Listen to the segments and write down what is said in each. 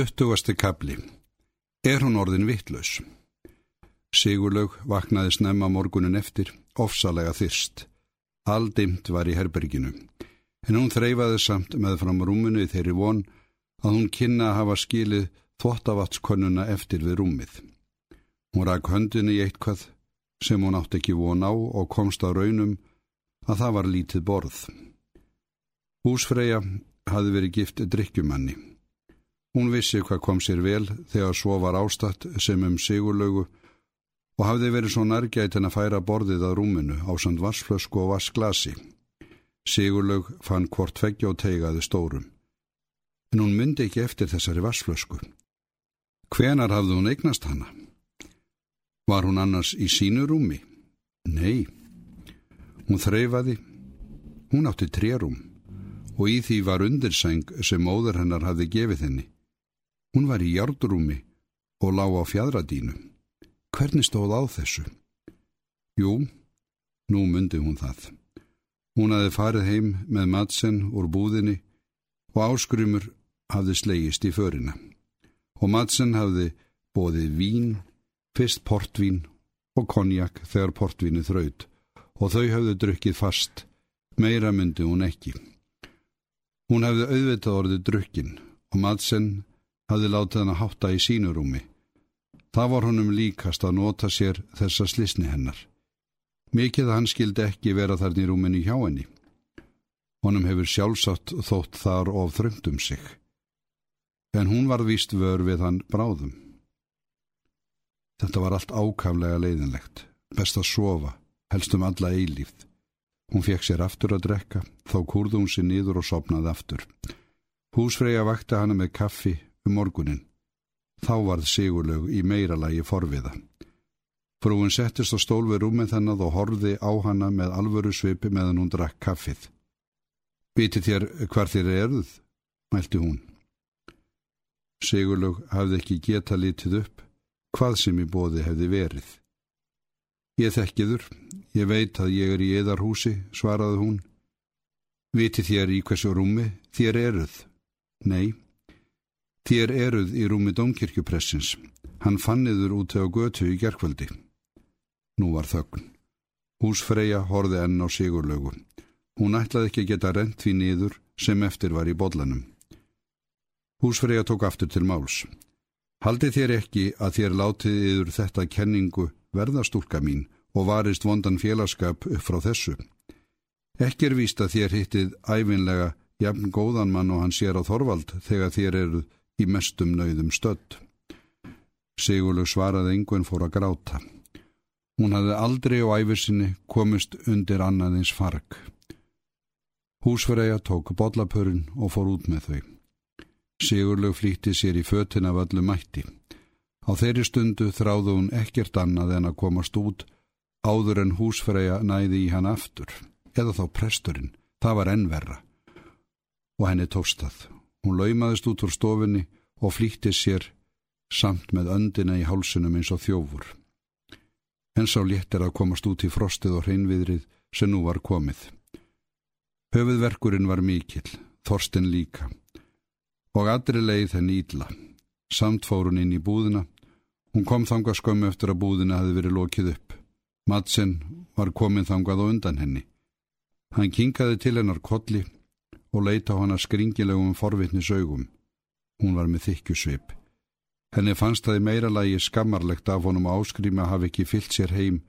Tuttugasti kabli. Er hún orðin vittlaus? Sigurlaug vaknaði snemma morgunin eftir, ofsalega þyrst. Aldimt var í herberginu, en hún þreyfaði samt með fram rúminu í þeirri von að hún kynna að hafa skilið þvottavatskonnuna eftir við rúmið. Hún rak höndinu í eitthvað sem hún átt ekki von á og komst á raunum að það var lítið borð. Húsfreyja hafi verið gift drikkjumanni. Hún vissi hvað kom sér vel þegar svo var ástatt sem um sigurlaugu og hafði verið svo nærgætt en að færa borðið að rúminu á sand vassflösku og vassglasi. Sigurlaug fann hvort feggja og teigaði stórum. En hún myndi ekki eftir þessari vassflösku. Hvenar hafði hún eignast hana? Var hún annars í sínu rúmi? Nei. Hún þreyfaði. Hún átti trérúm og í því var undirsæng sem móður hennar hafði gefið henni. Hún var í járdrúmi og lág á fjadradínu. Hvernig stóð á þessu? Jú, nú myndi hún það. Hún hafi farið heim með matsen úr búðinni og áskrymur hafði slegist í förina. Og matsen hafði bóðið vín, fyrst portvín og konjak þegar portvínu þraut og þau hafði drukkið fast, meira myndi hún ekki. Hún hafði auðvitað orðið drukkin og matsen hafði látið hann að hátta í sínurúmi. Það var honum líkast að nota sér þessa slisni hennar. Mikið að hann skildi ekki vera þarna í rúminu hjá henni. Honum hefur sjálfsagt þótt þar of þröngt um sig. En hún var víst vör við hann bráðum. Þetta var allt ákaflega leiðinlegt. Best að sofa, helst um alla eilífð. Hún fekk sér aftur að drekka, þá kurði hún sér niður og sopnaði aftur. Húsfreyja vakti hana með kaffi um morgunin. Þá varð Sigurlaug í meira lagi forviða. Frúin settist á stól við rúmið þennað og horfi á hana með alvöru svipi meðan hún drakk kaffið. Viti þér hvar þér eruð? mælti hún. Sigurlaug hafði ekki geta litið upp hvað sem í bóði hefði verið. Ég þekkiður, ég veit að ég er í eðarhúsi, svaraði hún. Viti þér í hversu rúmi þér eruð? Nei. Þér eruð í rúmi domkirkjupressins. Hann fanniður út á götu í gerkvöldi. Nú var þögn. Húsfreyja horði enn á sigurlögu. Hún ætlaði ekki að geta rent því niður sem eftir var í bodlanum. Húsfreyja tók aftur til máls. Haldi þér ekki að þér látið yfir þetta kenningu verðastúlka mín og varist vondan félagskap upp frá þessu. Ekki er víst að þér hittið æfinlega jafn góðan mann og hann sér á Þorvald þegar þér eruð í mestum nauðum stödd. Sigurlu svaraði einhvern fór að gráta. Hún hafði aldrei á æfisinni komist undir annaðins farg. Húsfreyja tók bollapörun og fór út með þau. Sigurlu flýtti sér í fötin af öllu mætti. Á þeirri stundu þráðu hún ekkert annað en að komast út áður en húsfreyja næði í hann aftur, eða þá presturinn, það var ennverra. Og henni tóstað. Hún laumaðist út úr stofinni og flýtti sér samt með öndina í hálsunum eins og þjófur. En sá léttir að komast út í frostið og hreinviðrið sem nú var komið. Höfuðverkurinn var mikill, Þorsten líka, og aðri leið henni ídla. Samt fór hún inn í búðina. Hún kom þanga skömmu eftir að búðina hefði verið lokið upp. Madsen var komin þangað og undan henni. Hann kingaði til hennar kolli og leita hana skringilegum forvitnis augum. Hún var með þykjusvip. Henni fannst það í meira lagi skammarlegt af honum áskrými að hafa ekki fyllt sér heim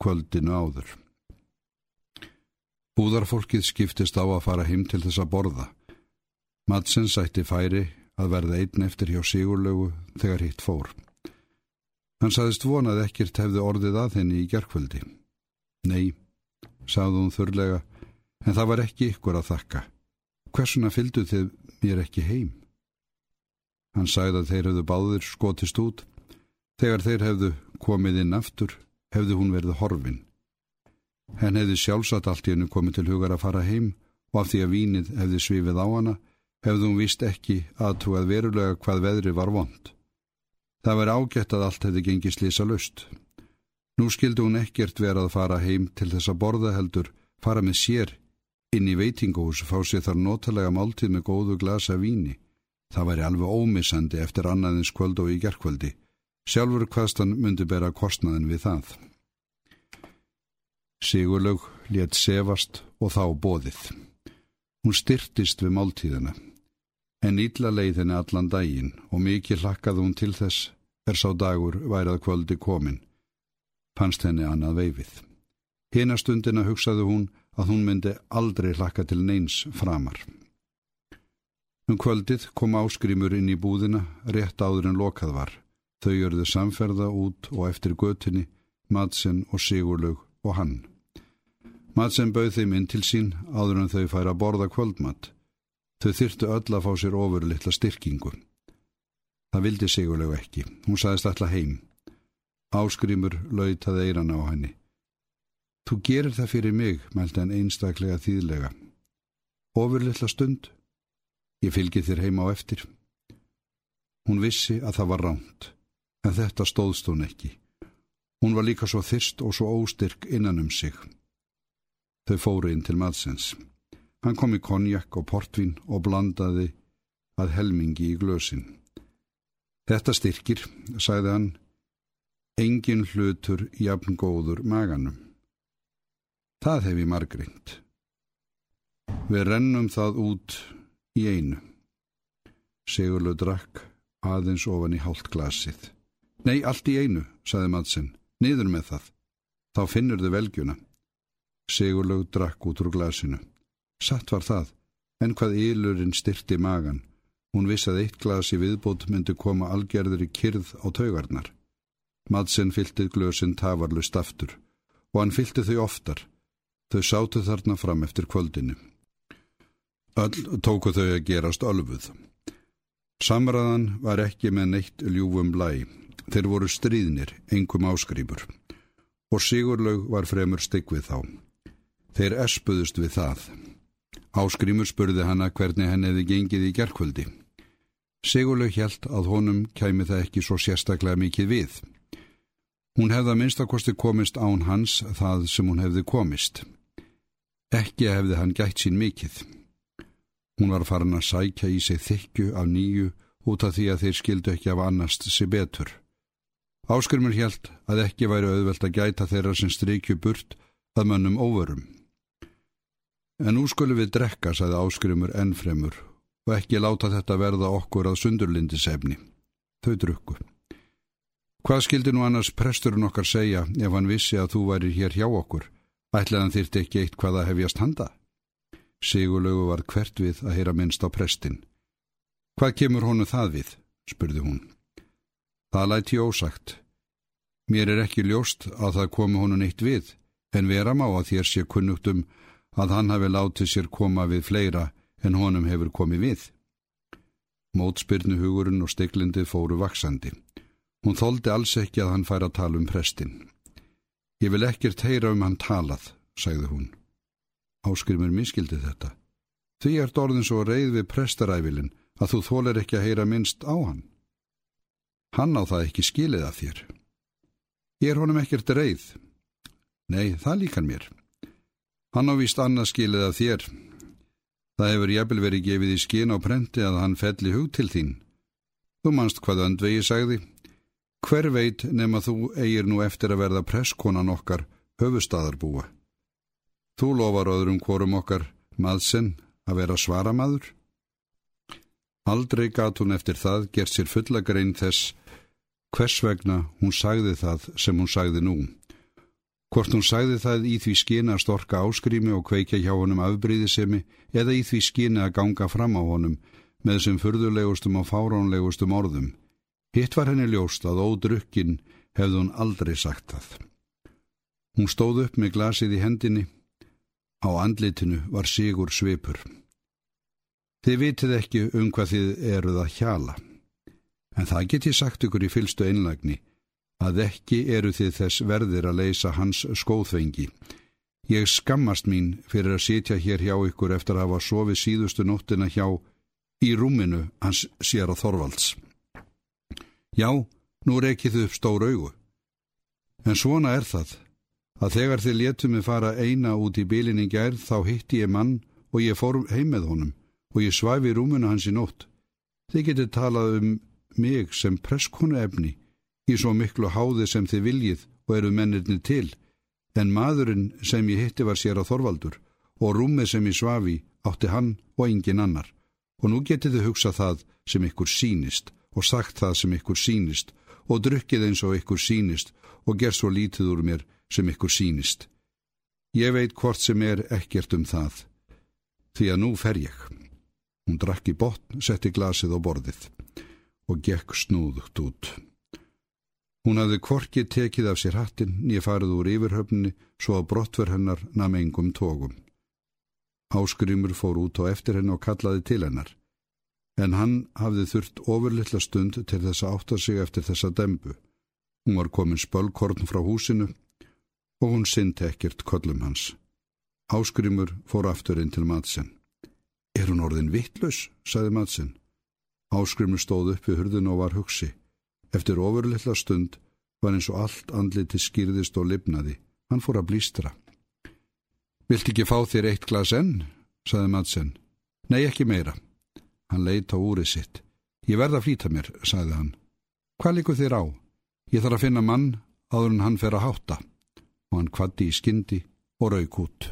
kvöldinu áður. Búðarfólkið skiptist á að fara heim til þess að borða. Madsen sætti færi að verða einn eftir hjá Sigurlögu þegar hitt fór. Hann saðist vonað ekkert hefði orðið að henni í gerkvöldi. Nei, sagði hún þurrlega, en það var ekki ykkur að þakka. Hversuna fylgdu þið mér ekki heim? Hann sagði að þeir hefðu báðir skotist út. Þegar þeir hefðu komið inn aftur, hefðu hún verið horfin. Henn hefði sjálfsagt allt í hennu komið til hugar að fara heim og af því að vínið hefði svifið á hana, hefðu hún vist ekki aðtrúað verulega hvað veðri var vond. Það var ágætt að allt hefði gengið slísa lust. Nú skildi hún ekkert verið að fara heim til þess að borða heldur, fara með sér inn í veitingús fá sér þar notalega máltið með góðu glasa víni. Það væri alveg ómissandi eftir annaðins kvöld og í gerkvöldi. Sjálfur hvaðstan myndi bera kostnaðin við það. Sigurlaug létt sefast og þá bóðið. Hún styrtist við máltíðina, en ítla leið henni allan daginn og mikið hlakkaði hún til þess er sá dagur værað kvöldi komin. Fannst henni annað veifið. Hina stundina hugsaði hún að hún myndi aldrei hlakka til neins framar. Um kvöldið kom áskrimur inn í búðina rétt áður en lokað var. Þau gjörðu samferða út og eftir götinni, Madsen og Sigurlaug og hann. Madsen bauð þeim inn til sín áður en þau færa að borða kvöldmatt. Þau þyrtu öll að fá sér ofur litla styrkingu. Það vildi Sigurlaug ekki. Hún saðist alltaf heim. Áskrimur lautaði eiran á henni. Þú gerir það fyrir mig, mælti hann einstaklega þýðlega. Ofur litla stund. Ég fylgi þér heima á eftir. Hún vissi að það var ránt, en þetta stóðst hún ekki. Hún var líka svo þyrst og svo óstyrk innan um sig. Þau fóru inn til maðsins. Hann kom í konjak og portvin og blandaði að helmingi í glösin. Þetta styrkir, sagði hann, engin hlutur jafn góður maganum. Það hef ég margrind. Við rennum það út í einu. Sigurlu drakk aðeins ofan í hálft glasið. Nei, allt í einu, sagði Madsen, niður með það. Þá finnur þau velgjuna. Sigurlaug drakk út úr glasinu. Satt var það, en hvað ylurinn styrti magan. Hún vissi að eitt glas í viðbót myndi koma algerður í kyrð á taugarnar. Madsen fyltið glösin tafarlust aftur og hann fylti þau oftar. Þau sátu þarna fram eftir kvöldinu. Öll tóku þau að gerast ölfuð. Samræðan var ekki með neitt ljúfum blæ. Þeir voru stríðnir, engum áskrýpur. Og Sigurlaug var fremur stygg við þá. Þeir espuðust við það. Áskrimur spurði hana hvernig henni hefði gengið í gerkvöldi. Sigurlaug hjælt að honum kæmi það ekki svo sérstaklega mikið við. Hún hefði að minnstakosti komist án hans það sem hún hefði komist. Ekki hefði hann gætt sín mikið. Hún var farin að sækja í sig þykju af nýju út af því að þeir skildu ekki af annast sér betur. Áskrymur hjælt að ekki væri auðvelt að gæta þeirra sem strykju burt að mönnum óvörum. En nú skulum við drekka, sagði áskrymur ennfremur, og ekki láta þetta verða okkur að sundurlindisefni. Þau drukku. Hvað skildi nú annars presturinn okkar segja ef hann vissi að þú væri hér hjá okkur? Ætlaðan þyrti ekki eitt hvaða hefjast handa? Sigurlaugu var hvert við að heyra minnst á prestin. Hvað kemur honu það við? spurði hún. Það læti ósagt. Mér er ekki ljóst að það komi honu neitt við, en vera má að þér sé kunnugt um að hann hafi látið sér koma við fleira en honum hefur komið við. Mótspyrnu hugurinn og stiklindi fóru vaksandi. Hún þóldi alls ekki að hann fær að tala um prestin. Ég vil ekkert heyra um hann talað, sagði hún. Áskrimur miskildi þetta. Því ert orðin svo reið við prestaræfilin að þú þólir ekki að heyra minnst á hann. Hann á það ekki skilið af þér. Ég er honum ekkert reið. Nei, það líkan mér. Hann á vist annað skilið af þér. Það hefur jæfnvel verið gefið í skin á prenti að hann felli hug til þín. Þú manst hvað öndvegi sagði. Hver veit nema þú eigir nú eftir að verða presskonan okkar höfustadarbúa. Þú lofar öðrum hvorum okkar maðsinn að vera svaramadur. Aldrei gat hún eftir það gert sér fulla grein þess hvers vegna hún sagði það sem hún sagði nú. Hvort hún sagði það í því skina að storka áskrými og kveikja hjá honum afbríðisemi eða í því skina að ganga fram á honum með sem furðulegustum og fáránlegustum orðum. Hitt var henni ljóst að ódrukkin hefði hún aldrei sagt það. Hún stóð upp með glasið í hendinni. Á andlitinu var sigur svipur. Þið vitið ekki um hvað þið eruð að hjala. En það get ég sagt ykkur í fylstu einlagni að ekki eru þið þess verðir að leysa hans skóðfengi. Ég skammast mín fyrir að sitja hér hjá ykkur eftir að hafa sofið síðustu nóttina hjá í rúminu hans sér á Þorvalds. Já, nú reykið þið upp stór augu. En svona er það, að þegar þið letum mig fara eina út í bílinni gær þá hitti ég mann og ég fór heim með honum og ég svæfi rúminu hans í nótt. Þið getið talað um mig sem presskonu efni í svo miklu háði sem þið viljið og eru mennirni til, en maðurinn sem ég hitti var sér að Þorvaldur og rúmið sem ég svafi átti hann og engin annar. Og nú getið þið hugsað það sem ykkur sínist og sagt það sem ykkur sínist og drukkið eins og ykkur sínist og gerð svo lítið úr mér sem ykkur sínist. Ég veit hvort sem er ekkert um það, því að nú fer ég. Hún drakk í botn, setti glasið á borðið og gekk snúðugt út. Hún hafði kvorki tekið af sér hattin, nýja farið úr yfirhöfninni, svo að brottver hennar nam engum tógum. Áskrimur fór út á eftir henn og kallaði til hennar, en hann hafði þurft ofurlittla stund til þess að átta sig eftir þessa dembu. Hún var komin spölkorn frá húsinu og hún syndi ekkert kollum hans. Áskrimur fór aftur inn til matsen. Er hún orðin vittlus, saði Madsen. Áskrimur stóð upp við hurðun og var hugsi. Eftir ofurlilla stund var eins og allt andliti skýrðist og lifnaði. Hann fór að blístra. Vilt ekki fá þér eitt glas enn, saði Madsen. Nei, ekki meira. Hann leitt á úrið sitt. Ég verða að flýta mér, saði hann. Hvað likur þér á? Ég þarf að finna mann áður en hann fer að hátta. Og hann kvatti í skyndi og rauk út.